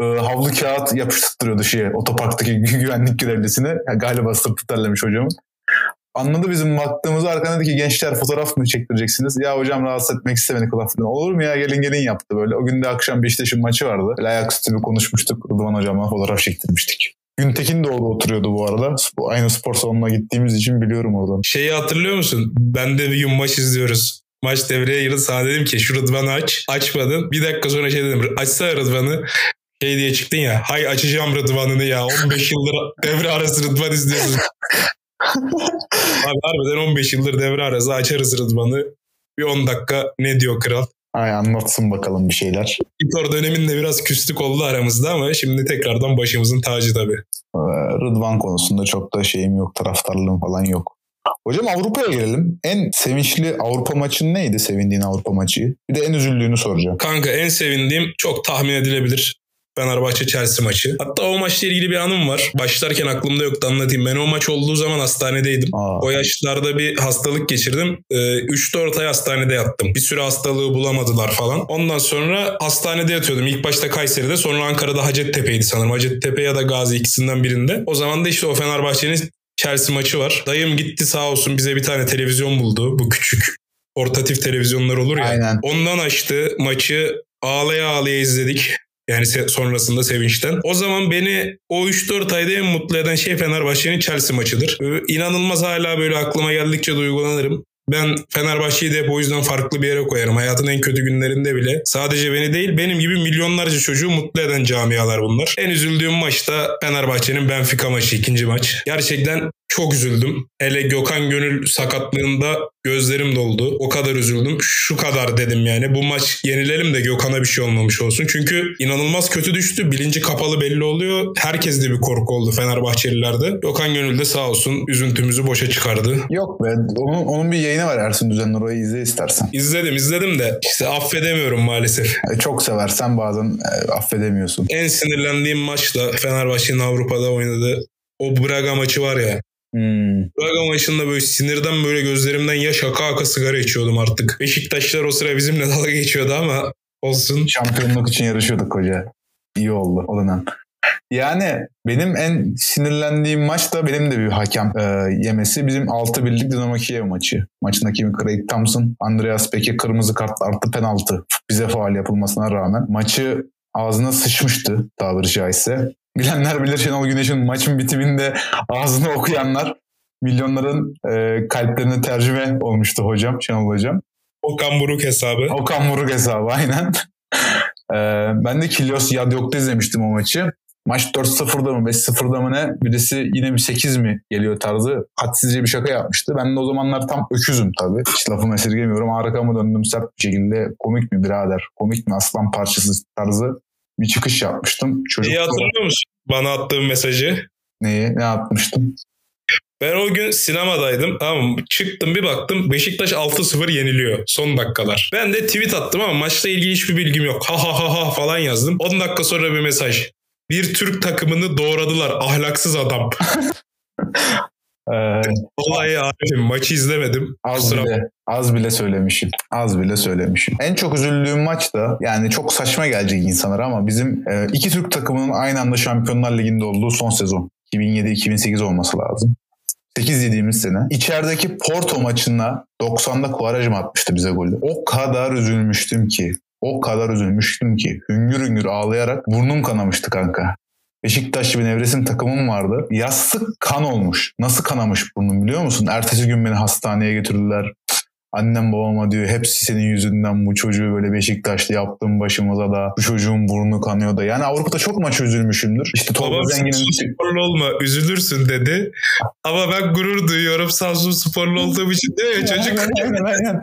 [SPEAKER 4] e, havlu kağıt yapıştırıyordu şeye otoparktaki gü- güvenlik görevlisine. Ya galiba sırtı terlemiş hocamın. anladı bizim baktığımızı arkadan dedi ki gençler fotoğraf mı çektireceksiniz? Ya hocam rahatsız etmek istemedik laf. Olur mu ya gelin gelin yaptı böyle. O gün de akşam Beşiktaş'ın maçı vardı. Böyle ayaküstü konuşmuştuk. Rıdvan hocamla fotoğraf çektirmiştik. Güntekin de orada oturuyordu bu arada. Aynı spor salonuna gittiğimiz için biliyorum oradan.
[SPEAKER 3] Şeyi hatırlıyor musun? Ben de bir gün maç izliyoruz. Maç devreye girdi. Sana dedim ki şu Rıdvan'ı aç. Açmadın. Bir dakika sonra şey dedim. Açsana Rıdvan'ı. Şey diye çıktın ya. Hay açacağım Rıdvan'ını ya. 15 yıldır devre arası Rıdvan izliyorsun. Abi harbiden 15 yıldır devre arası açarız Rıdvan'ı. Bir 10 dakika ne diyor kral?
[SPEAKER 4] Ay anlatsın bakalım bir şeyler.
[SPEAKER 3] İtor döneminde biraz küslük oldu aramızda ama şimdi tekrardan başımızın tacı tabii.
[SPEAKER 4] Ee, Rıdvan konusunda çok da şeyim yok. Taraftarlığım falan yok. Hocam Avrupa'ya gelelim. En sevinçli Avrupa maçın neydi? Sevindiğin Avrupa maçı. Bir de en üzüldüğünü soracağım.
[SPEAKER 3] Kanka en sevindiğim çok tahmin edilebilir. Fenerbahçe Chelsea maçı. Hatta o maçla ilgili bir anım var. Başlarken aklımda yoktu anlatayım. Ben o maç olduğu zaman hastanedeydim.
[SPEAKER 4] Aa.
[SPEAKER 3] O yaşlarda bir hastalık geçirdim. 3-4 ay hastanede yattım. Bir süre hastalığı bulamadılar falan. Ondan sonra hastanede yatıyordum. İlk başta Kayseri'de sonra Ankara'da Hacettepe'ydi sanırım. Hacettepe ya da Gazi ikisinden birinde. O zaman da işte o Fenerbahçe'nin Chelsea maçı var. Dayım gitti sağ olsun bize bir tane televizyon buldu. Bu küçük portatif televizyonlar olur ya.
[SPEAKER 4] Aynen.
[SPEAKER 3] Ondan açtı maçı ağlaya ağlaya izledik. Yani sonrasında sevinçten. O zaman beni o 3-4 ayda en mutlu eden şey Fenerbahçe'nin Chelsea maçıdır. Ee, İnanılmaz hala böyle aklıma geldikçe duygulanırım. Ben Fenerbahçe'yi de hep o yüzden farklı bir yere koyarım. Hayatın en kötü günlerinde bile. Sadece beni değil benim gibi milyonlarca çocuğu mutlu eden camialar bunlar. En üzüldüğüm maçta Fenerbahçe'nin Benfica maçı ikinci maç. Gerçekten çok üzüldüm. Hele Gökhan Gönül sakatlığında gözlerim doldu. O kadar üzüldüm. Şu kadar dedim yani. Bu maç yenilelim de Gökhan'a bir şey olmamış olsun. Çünkü inanılmaz kötü düştü. Bilinci kapalı belli oluyor. Herkeste bir korku oldu Fenerbahçelilerde. Gökhan Gönül de sağ olsun üzüntümüzü boşa çıkardı.
[SPEAKER 4] Yok be. Onun, onun bir yayını var Ersin Düzenli. Orayı izle istersen.
[SPEAKER 3] İzledim izledim de işte affedemiyorum maalesef.
[SPEAKER 4] E, Çok seversen bazen e, affedemiyorsun.
[SPEAKER 3] En sinirlendiğim maç da Fenerbahçe'nin Avrupa'da oynadığı o Braga maçı var ya.
[SPEAKER 4] Hmm.
[SPEAKER 3] Braga maçında böyle sinirden böyle gözlerimden yaş aka aka sigara içiyordum artık. Beşiktaşlar o sıra bizimle dalga geçiyordu ama olsun.
[SPEAKER 4] Şampiyonluk için yarışıyorduk hoca. İyi oldu o dönem. Yani benim en sinirlendiğim maç da benim de bir hakem e, yemesi. Bizim 6 birlik Dinamo Kiev maçı. Maçın hakemi Craig Thompson. Andreas Peke kırmızı kart artı penaltı. Bize faal yapılmasına rağmen. Maçı ağzına sıçmıştı tabiri caizse. Bilenler bilir Şenol Güneş'in maçın bitiminde ağzını okuyanlar milyonların e, kalplerine tercüme olmuştu hocam, Şenol hocam.
[SPEAKER 3] Okan Buruk hesabı.
[SPEAKER 4] Okan Buruk hesabı aynen. Ee, ben de Kilios Yadyok'ta izlemiştim o maçı. Maç 4-0'da mı 5-0'da mı ne? Birisi yine bir 8 mi geliyor tarzı. Hadsizce bir şaka yapmıştı. Ben de o zamanlar tam öküzüm tabii. Hiç lafımı esirgemiyorum. Arkamı döndüm sert bir şekilde. Komik mi birader? Komik mi aslan parçası tarzı bir çıkış yapmıştım. Çocuk
[SPEAKER 3] İyi hatırlıyor musun bana attığın mesajı?
[SPEAKER 4] Neyi? Ne yapmıştım?
[SPEAKER 3] Ben o gün sinemadaydım. Tamam mı? Çıktım bir baktım Beşiktaş 6-0 yeniliyor son dakikalar. Ben de tweet attım ama maçla ilgili hiçbir bilgim yok. Ha ha ha ha falan yazdım. 10 dakika sonra bir mesaj. Bir Türk takımını doğradılar ahlaksız adam.
[SPEAKER 4] Ee,
[SPEAKER 3] Vallahi Arif'im maçı izlemedim.
[SPEAKER 4] Az
[SPEAKER 3] Kusura
[SPEAKER 4] bile, az bile söylemişim. Az bile söylemişim. En çok üzüldüğüm maç da yani çok saçma gelecek insanlara ama bizim e, iki Türk takımının aynı anda Şampiyonlar Ligi'nde olduğu son sezon. 2007-2008 olması lazım. 8 yediğimiz sene. İçerideki Porto maçında 90'da Quaresma atmıştı bize golü. O kadar üzülmüştüm ki. O kadar üzülmüştüm ki. Hüngür hüngür ağlayarak burnum kanamıştı kanka. Beşiktaş gibi Nevresim takımım vardı. Yastık kan olmuş. Nasıl kanamış burnum biliyor musun? Ertesi gün beni hastaneye götürdüler. Annem babama diyor hepsi senin yüzünden bu çocuğu böyle Beşiktaş'ta yaptığım başımıza da bu çocuğun burnu kanıyor da. Yani Avrupa'da çok maç üzülmüşümdür. İşte Tolga Zengin'in
[SPEAKER 3] sporlu olma üzülürsün dedi. Ama ben gurur duyuyorum Samsun sporlu olduğum için diyor ya çocuk.
[SPEAKER 4] Aynen, aynen.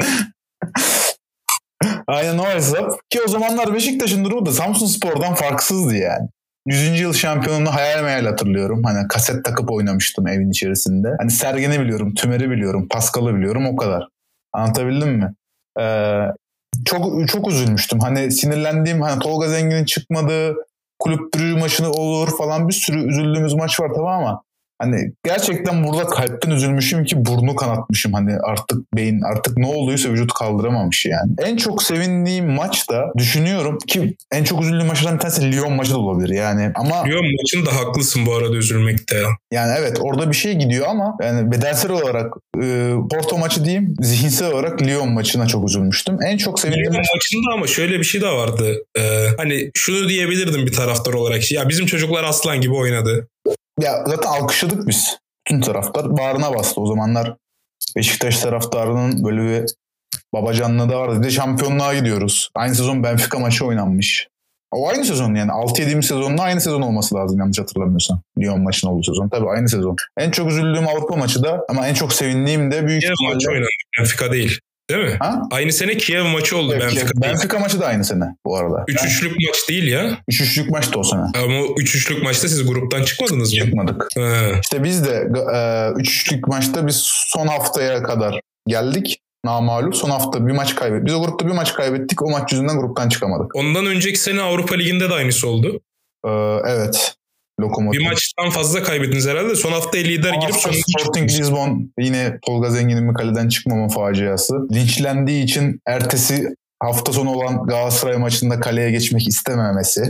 [SPEAKER 4] Aynen o hesap. Ki o zamanlar Beşiktaş'ın durumu da Samsun Spor'dan farksızdı yani. 100. yıl şampiyonluğunu hayal meyal hatırlıyorum. Hani kaset takıp oynamıştım evin içerisinde. Hani Sergen'i biliyorum, Tümer'i biliyorum, Paskal'ı biliyorum o kadar. Anlatabildim mi? Ee, çok çok üzülmüştüm. Hani sinirlendiğim hani Tolga Zengin'in çıkmadığı kulüp brüjü maçını olur falan bir sürü üzüldüğümüz maç var tamam ama Hani gerçekten burada kalpten üzülmüşüm ki burnu kanatmışım. Hani artık beyin artık ne olduysa vücut kaldıramamış yani. En çok sevindiğim maç da düşünüyorum ki en çok üzüldüğüm maçlardan bir tanesi Lyon maçı da olabilir yani. Ama
[SPEAKER 3] Lyon maçında haklısın bu arada üzülmekte ya.
[SPEAKER 4] yani evet orada bir şey gidiyor ama yani bedensel olarak e, Porto maçı diyeyim zihinsel olarak Lyon maçına çok üzülmüştüm. En çok sevindiğim
[SPEAKER 3] Lyon
[SPEAKER 4] maç
[SPEAKER 3] maçında ama şöyle bir şey de vardı. Ee, hani şunu diyebilirdim bir taraftar olarak. Ya bizim çocuklar aslan gibi oynadı.
[SPEAKER 4] Ya zaten alkışladık biz. Bütün taraftar bağrına bastı. O zamanlar Beşiktaş taraftarının böyle bir babacanlığı da vardı. Bir de şampiyonluğa gidiyoruz. Aynı sezon Benfica maçı oynanmış. O aynı sezon yani 6-7. sezonla aynı sezon olması lazım yanlış hatırlamıyorsam. Lyon maçının olduğu sezon. Tabii aynı sezon. En çok üzüldüğüm Avrupa maçı da ama en çok sevindiğim de büyük
[SPEAKER 3] maçı
[SPEAKER 4] ihtimalle...
[SPEAKER 3] oynandı. Benfica değil. Değil mi?
[SPEAKER 4] Ha?
[SPEAKER 3] Aynı sene Kiev maçı oldu
[SPEAKER 4] Evet,
[SPEAKER 3] Benfica değil.
[SPEAKER 4] Benfica maçı da aynı sene bu arada.
[SPEAKER 3] 3-3'lük maç değil ya.
[SPEAKER 4] 3-3'lük maçtı o sene.
[SPEAKER 3] Ama o 3-3'lük maçta siz gruptan çıkmadınız mı?
[SPEAKER 4] Çıkmadık.
[SPEAKER 3] Ha.
[SPEAKER 4] İşte biz de 3-3'lük maçta biz son haftaya kadar geldik. Namalup son hafta bir maç kaybettik. Biz o grupta bir maç kaybettik. O maç yüzünden gruptan çıkamadık.
[SPEAKER 3] Ondan önceki sene Avrupa Ligi'nde de aynısı oldu.
[SPEAKER 4] Ee, evet. Lokomotiv.
[SPEAKER 3] Bir maçtan fazla kaybettiniz herhalde. Son haftaya lider
[SPEAKER 4] Son
[SPEAKER 3] girip sonunda
[SPEAKER 4] Sporting Lisbon yine Tolga Zengin'in bir kaleden çıkmama faciası. Linçlendiği için ertesi hafta sonu olan Galatasaray maçında kaleye geçmek istememesi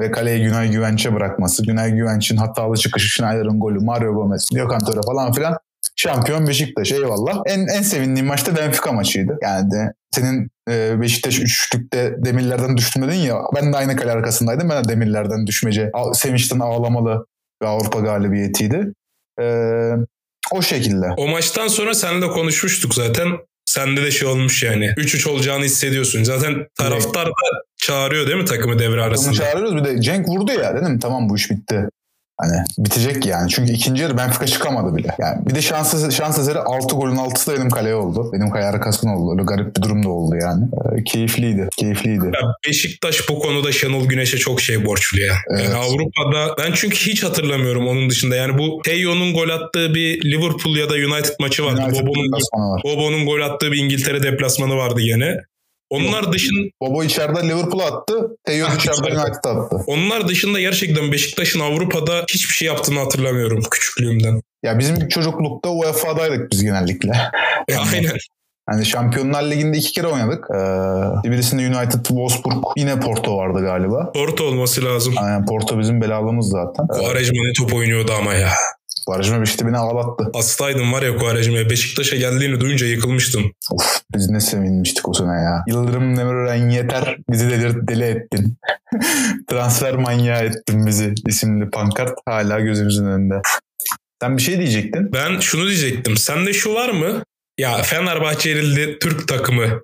[SPEAKER 4] ve kaleye Günay Güvenç'e bırakması. Günay Güvenç'in hatalı çıkışı, Schneider'ın golü, Mario Gomez, Gökhan falan filan. Şampiyon Beşiktaş eyvallah. En, en sevindiğim maç da Benfica maçıydı. Yani de senin e, Beşiktaş üçlükte demirlerden düştüm dedin ya. Ben de aynı kale arkasındaydım. Ben de demirlerden düşmece. Sevinçten ağlamalı bir Avrupa galibiyetiydi. E, o şekilde.
[SPEAKER 3] O maçtan sonra seninle konuşmuştuk zaten. Sende de şey olmuş yani. 3-3 olacağını hissediyorsun. Zaten taraftar da çağırıyor değil mi takımı devre arasında?
[SPEAKER 4] çağırıyoruz bir de Cenk vurdu ya dedim tamam bu iş bitti. Hani bitecek yani. Çünkü ikinci yarı Benfica çıkamadı bile. Yani bir de şans, şans eseri 6 golün 6'sı da benim kaleye oldu. Benim kale arkasına oldu. Öyle garip bir durum da oldu yani. Ee, keyifliydi. Keyifliydi.
[SPEAKER 3] Ya Beşiktaş bu konuda Şenol Güneş'e çok şey borçlu ya.
[SPEAKER 4] Evet.
[SPEAKER 3] Yani Avrupa'da ben çünkü hiç hatırlamıyorum onun dışında. Yani bu Teyo'nun gol attığı bir Liverpool ya da United maçı vardı. Bobo'nun,
[SPEAKER 4] var.
[SPEAKER 3] Bobo'nun gol attığı bir İngiltere deplasmanı vardı gene. Onlar dışın
[SPEAKER 4] Bobo içeride Liverpool'a attı. Teo içeride. United'a attı.
[SPEAKER 3] onlar dışında gerçekten Beşiktaş'ın Avrupa'da hiçbir şey yaptığını hatırlamıyorum küçüklüğümden.
[SPEAKER 4] Ya bizim çocuklukta UEFA'daydık biz genellikle.
[SPEAKER 3] Ya aynen.
[SPEAKER 4] Hani Şampiyonlar Ligi'nde iki kere oynadık. Ee, birisinde United, Wolfsburg. Yine Porto vardı galiba.
[SPEAKER 3] Porto olması lazım.
[SPEAKER 4] Aynen Porto bizim belalımız zaten.
[SPEAKER 3] Quaresma ne top oynuyordu ama ya.
[SPEAKER 4] Barajma işte beni ağlattı.
[SPEAKER 3] Hastaydım var ya Quaresma'ya. Beşiktaş'a geldiğini duyunca yıkılmıştım.
[SPEAKER 4] Of biz ne sevinmiştik o sene ya. Yıldırım Demirören yeter bizi delir, deli ettin. Transfer manyağı ettin bizi isimli pankart hala gözümüzün önünde. Sen bir şey diyecektin.
[SPEAKER 3] Ben şunu diyecektim. Sende şu var mı? Ya Fenerbahçe yenildi Türk takımı.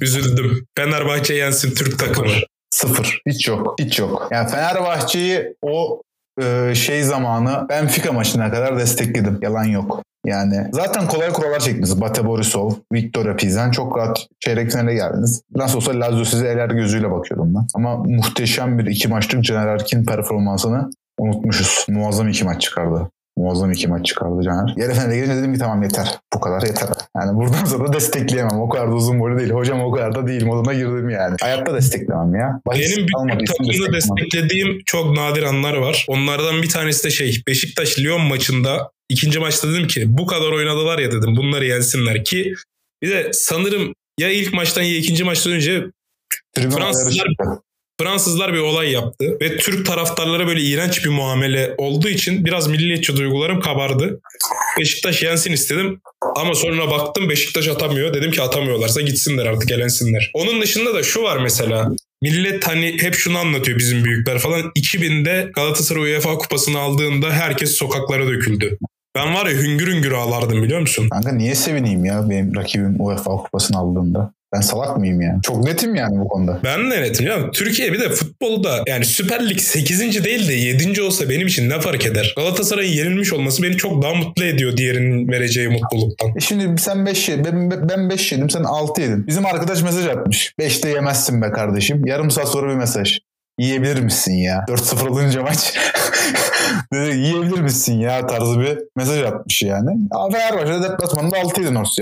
[SPEAKER 3] Üzüldüm. Fenerbahçe yensin Türk takımı.
[SPEAKER 4] Sıfır. Hiç yok. Hiç yok. Yani Fenerbahçe'yi o e, şey zamanı Benfica maçına kadar destekledim. Yalan yok. Yani zaten kolay kurallar çektiniz. Bate Borisov, Victor Pizan çok rahat çeyrek finale geldiniz. Nasıl olsa Lazio sizi eler gözüyle bakıyordum ben. Ama muhteşem bir iki maçlık Caner Erkin performansını unutmuşuz. Muazzam iki maç çıkardı. Muazzam iki maç çıkardı Caner. Yarı finale gelince dedim ki tamam yeter. Bu kadar yeter. Yani buradan sonra destekleyemem. O kadar da uzun boylu değil. Hocam o kadar da değil. Moduna girdim yani. Hayatta desteklemem ya. Bahis
[SPEAKER 3] Benim takımda
[SPEAKER 4] desteklemem.
[SPEAKER 3] desteklediğim çok nadir anlar var. Onlardan bir tanesi de şey Beşiktaş Lyon maçında ikinci maçta dedim ki bu kadar oynadılar ya dedim bunları yensinler ki bir de sanırım ya ilk maçtan ya ikinci maçtan önce
[SPEAKER 4] Tribün
[SPEAKER 3] Fransızlar-. Fransızlar bir olay yaptı ve Türk taraftarlara böyle iğrenç bir muamele olduğu için biraz milliyetçi duygularım kabardı. Beşiktaş yensin istedim ama sonra baktım Beşiktaş atamıyor. Dedim ki atamıyorlarsa gitsinler artık elensinler. Onun dışında da şu var mesela. Millet hani hep şunu anlatıyor bizim büyükler falan. 2000'de Galatasaray UEFA kupasını aldığında herkes sokaklara döküldü. Ben var ya hüngür hüngür ağlardım biliyor musun?
[SPEAKER 4] Kanka niye sevineyim ya benim rakibim UEFA kupasını aldığında? Ben salak mıyım yani? Çok netim yani bu konuda.
[SPEAKER 3] Ben de netim ya. Türkiye bir de futbolda yani Süper Lig 8. değil de 7. olsa benim için ne fark eder? Galatasaray'ın yenilmiş olması beni çok daha mutlu ediyor diğerinin vereceği mutluluktan.
[SPEAKER 4] E şimdi sen 5 yedin. Ben, ben 5 yedim. Sen 6 yedin. Bizim arkadaş mesaj atmış. 5'te yemezsin be kardeşim. Yarım saat sonra bir mesaj. Yiyebilir misin ya? 4-0 olunca maç. Dedi yiyebilir misin ya tarzı bir mesaj atmış yani. Ama Fenerbahçe deplasmanında 6 yedi North.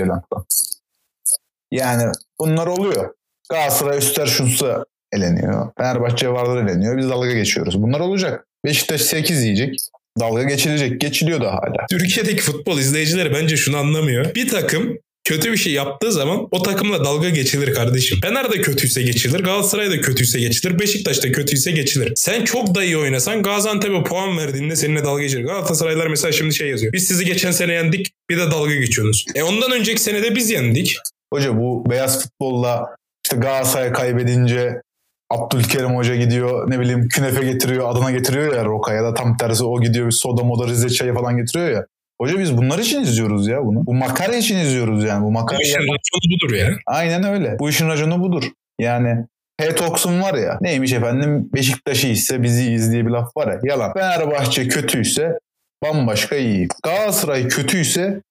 [SPEAKER 4] Yani bunlar oluyor. Galatasaray Üster Şunsa eleniyor. Fenerbahçe Vardar eleniyor. Biz dalga geçiyoruz. Bunlar olacak. Beşiktaş 8 yiyecek. Dalga geçilecek. Geçiliyor da hala.
[SPEAKER 3] Türkiye'deki futbol izleyicileri bence şunu anlamıyor. Bir takım kötü bir şey yaptığı zaman o takımla dalga geçilir kardeşim. Fener de kötüyse geçilir, Galatasaray da kötüyse geçilir, Beşiktaş da kötüyse geçilir. Sen çok da iyi oynasan Gaziantep'e puan verdiğinde seninle dalga geçilir. Galatasaraylar mesela şimdi şey yazıyor. Biz sizi geçen sene yendik bir de dalga geçiyorsunuz. E ondan önceki sene de biz yendik.
[SPEAKER 4] Hoca bu beyaz futbolla işte Galatasaray kaybedince Abdülkerim Hoca gidiyor ne bileyim künefe getiriyor adına getiriyor ya Roka ya da tam tersi o gidiyor bir soda moda Rize çayı falan getiriyor ya. Hoca biz bunlar için izliyoruz ya bunu. Bu makara için izliyoruz yani. Bu
[SPEAKER 3] Bu
[SPEAKER 4] makara
[SPEAKER 3] işin raconu budur ya.
[SPEAKER 4] Aynen öyle. Bu işin raconu budur. Yani Hetox'un var ya neymiş efendim Beşiktaş'ı ise bizi izleye bir laf var ya yalan. Fenerbahçe kötüyse bambaşka iyi. Galatasaray kötüyse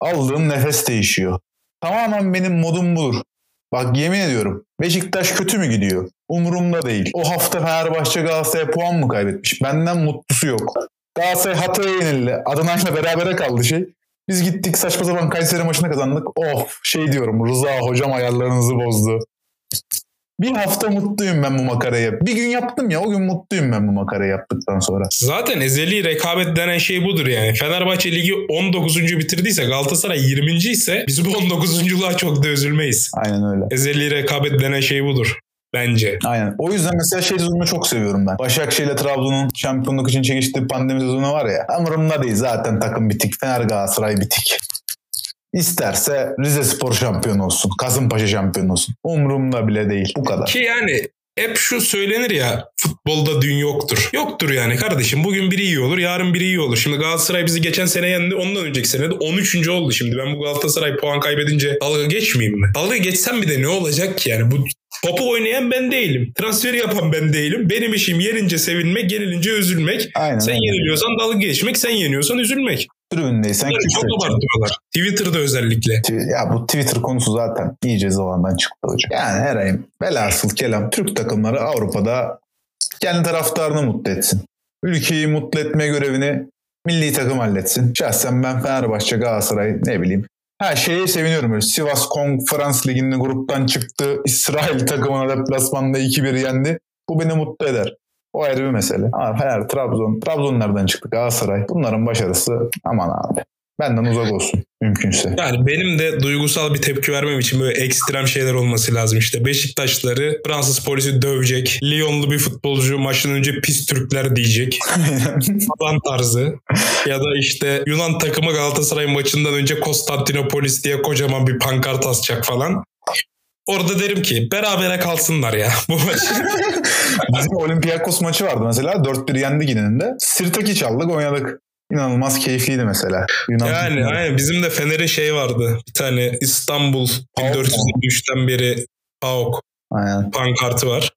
[SPEAKER 4] aldığım nefes değişiyor. Tamamen benim modum budur. Bak yemin ediyorum Beşiktaş kötü mü gidiyor? Umurumda değil. O hafta Fenerbahçe Galatasaray'a puan mı kaybetmiş? Benden mutlusu yok. Galatasaray Hatay'a yenildi. Adana'yla berabere kaldı şey. Biz gittik saçma sapan Kayseri maçını kazandık. Of şey diyorum Rıza hocam ayarlarınızı bozdu. Bir hafta mutluyum ben bu makarayı. Bir gün yaptım ya o gün mutluyum ben bu makarayı yaptıktan sonra.
[SPEAKER 3] Zaten ezeli rekabet denen şey budur yani. Fenerbahçe ligi 19. bitirdiyse Galatasaray 20. ise biz bu 19.luğa çok da üzülmeyiz.
[SPEAKER 4] Aynen öyle.
[SPEAKER 3] Ezeli rekabet denen şey budur. Bence.
[SPEAKER 4] Aynen. O yüzden mesela şey sezonunu çok seviyorum ben. Başakşehir ile Trabzon'un şampiyonluk için çekiştiği pandemi sezonu var ya. Umurumda değil zaten takım bitik. Fener Galatasaray bitik. İsterse Rize Spor şampiyon olsun. Kasımpaşa şampiyon olsun. Umurumda bile değil. Bu kadar.
[SPEAKER 3] Ki yani hep şu söylenir ya futbolda dün yoktur. Yoktur yani kardeşim. Bugün biri iyi olur, yarın biri iyi olur. Şimdi Galatasaray bizi geçen sene yendi. Ondan önceki sene de 13. oldu şimdi. Ben bu Galatasaray puan kaybedince dalga geçmeyeyim mi? Dalga geçsem bir de ne olacak ki yani? Bu topu oynayan ben değilim. Transferi yapan ben değilim. Benim işim yenince sevinmek, yenilince üzülmek.
[SPEAKER 4] Aynen
[SPEAKER 3] sen
[SPEAKER 4] öyle.
[SPEAKER 3] yeniliyorsan dalga geçmek, sen yeniyorsan üzülmek. Bunları çok
[SPEAKER 4] küfür edeceksin.
[SPEAKER 3] abartıyorlar. Twitter'da özellikle.
[SPEAKER 4] Ya bu Twitter konusu zaten iyice zamandan çıktı hocam. Yani her ayın velhasıl kelam Türk takımları Avrupa'da kendi taraftarını mutlu etsin. Ülkeyi mutlu etme görevini milli takım halletsin. Şahsen ben Fenerbahçe, Galatasaray ne bileyim. Her şeye seviniyorum. Böyle Sivas Konferans Ligi'nde gruptan çıktı. İsrail takımına deplasmanda 2-1 yendi. Bu beni mutlu eder. O ayrı bir mesele. Ama Fener, Trabzon, Trabzon nereden çıktı? Galatasaray. Bunların başarısı aman abi. Benden uzak olsun mümkünse.
[SPEAKER 3] Yani benim de duygusal bir tepki vermem için böyle ekstrem şeyler olması lazım. İşte Beşiktaşları Fransız polisi dövecek. Lyonlu bir futbolcu maçtan önce pis Türkler diyecek. falan tarzı. Ya da işte Yunan takımı Galatasaray maçından önce Konstantinopolis diye kocaman bir pankart asacak falan. Orada derim ki berabere kalsınlar ya bu maç.
[SPEAKER 4] Bizim Olympiakos maçı vardı mesela. 4-1 yendi gününde. Sirtaki çaldık oynadık. İnanılmaz keyifliydi mesela. Yunan
[SPEAKER 3] yani aynen bizim de Fener'e şey vardı. Bir tane İstanbul
[SPEAKER 4] PAOK mu?
[SPEAKER 3] 1403'ten beri PAOK
[SPEAKER 4] Aynen.
[SPEAKER 3] pankartı var.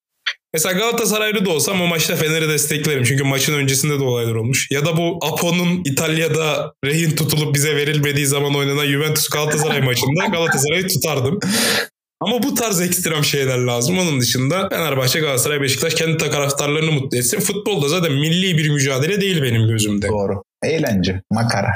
[SPEAKER 3] Mesela Galatasaraylı da olsam o maçta Fener'i desteklerim. Çünkü maçın öncesinde de olaylar olmuş. Ya da bu Apo'nun İtalya'da rehin tutulup bize verilmediği zaman oynanan Juventus Galatasaray maçında Galatasaray'ı tutardım. Ama bu tarz ekstrem şeyler lazım. Onun dışında Fenerbahçe, Galatasaray, Beşiktaş kendi taraftarlarını mutlu etsin. Futbolda zaten milli bir mücadele değil benim gözümde.
[SPEAKER 4] Doğru. Eğlence. Makara.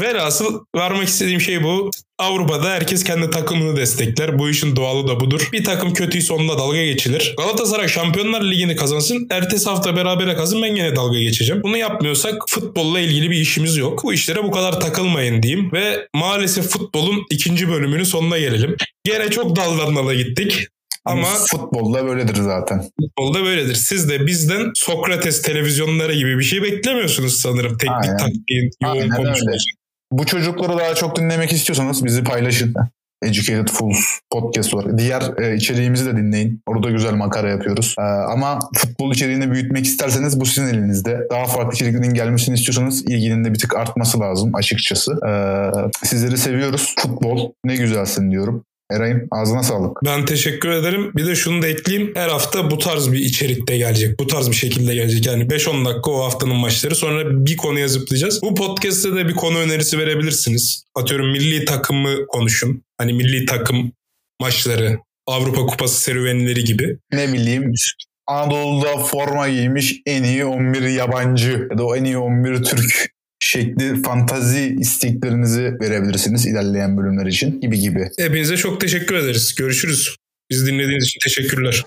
[SPEAKER 3] Velhasıl varmak istediğim şey bu. Avrupa'da herkes kendi takımını destekler. Bu işin doğalı da budur. Bir takım kötüyse onunla dalga geçilir. Galatasaray Şampiyonlar Ligi'ni kazansın. Ertesi hafta berabere kalsın ben gene dalga geçeceğim. Bunu yapmıyorsak futbolla ilgili bir işimiz yok. Bu işlere bu kadar takılmayın diyeyim. Ve maalesef futbolun ikinci bölümünün sonuna gelelim. Gene çok daldan dala gittik. Ama
[SPEAKER 4] futbolda böyledir zaten.
[SPEAKER 3] futbolda böyledir. Siz de bizden Sokrates televizyonları gibi bir şey beklemiyorsunuz sanırım. Teknik taktiğin yoğun konuşması.
[SPEAKER 4] Bu çocukları daha çok dinlemek istiyorsanız bizi paylaşın. Educated Fools podcast olarak. Diğer e, içeriğimizi de dinleyin. Orada güzel makara yapıyoruz. E, ama futbol içeriğini büyütmek isterseniz bu sizin elinizde. Daha farklı içeriklerin gelmesini istiyorsanız ilginin de bir tık artması lazım açıkçası. E, sizleri seviyoruz. Futbol ne güzelsin diyorum. Eray'ım ağzına sağlık.
[SPEAKER 3] Ben teşekkür ederim. Bir de şunu da ekleyeyim. Her hafta bu tarz bir içerikte gelecek. Bu tarz bir şekilde gelecek. Yani 5-10 dakika o haftanın maçları. Sonra bir konuya zıplayacağız. Bu podcast'te de bir konu önerisi verebilirsiniz. Atıyorum milli takımı konuşun. Hani milli takım maçları, Avrupa Kupası serüvenleri gibi.
[SPEAKER 4] Ne bileyim Anadolu'da forma giymiş en iyi 11 yabancı ya da en iyi 11 Türk şekli fantazi isteklerinizi verebilirsiniz ilerleyen bölümler için gibi gibi.
[SPEAKER 3] Hepinize çok teşekkür ederiz. Görüşürüz. Biz dinlediğiniz için teşekkürler.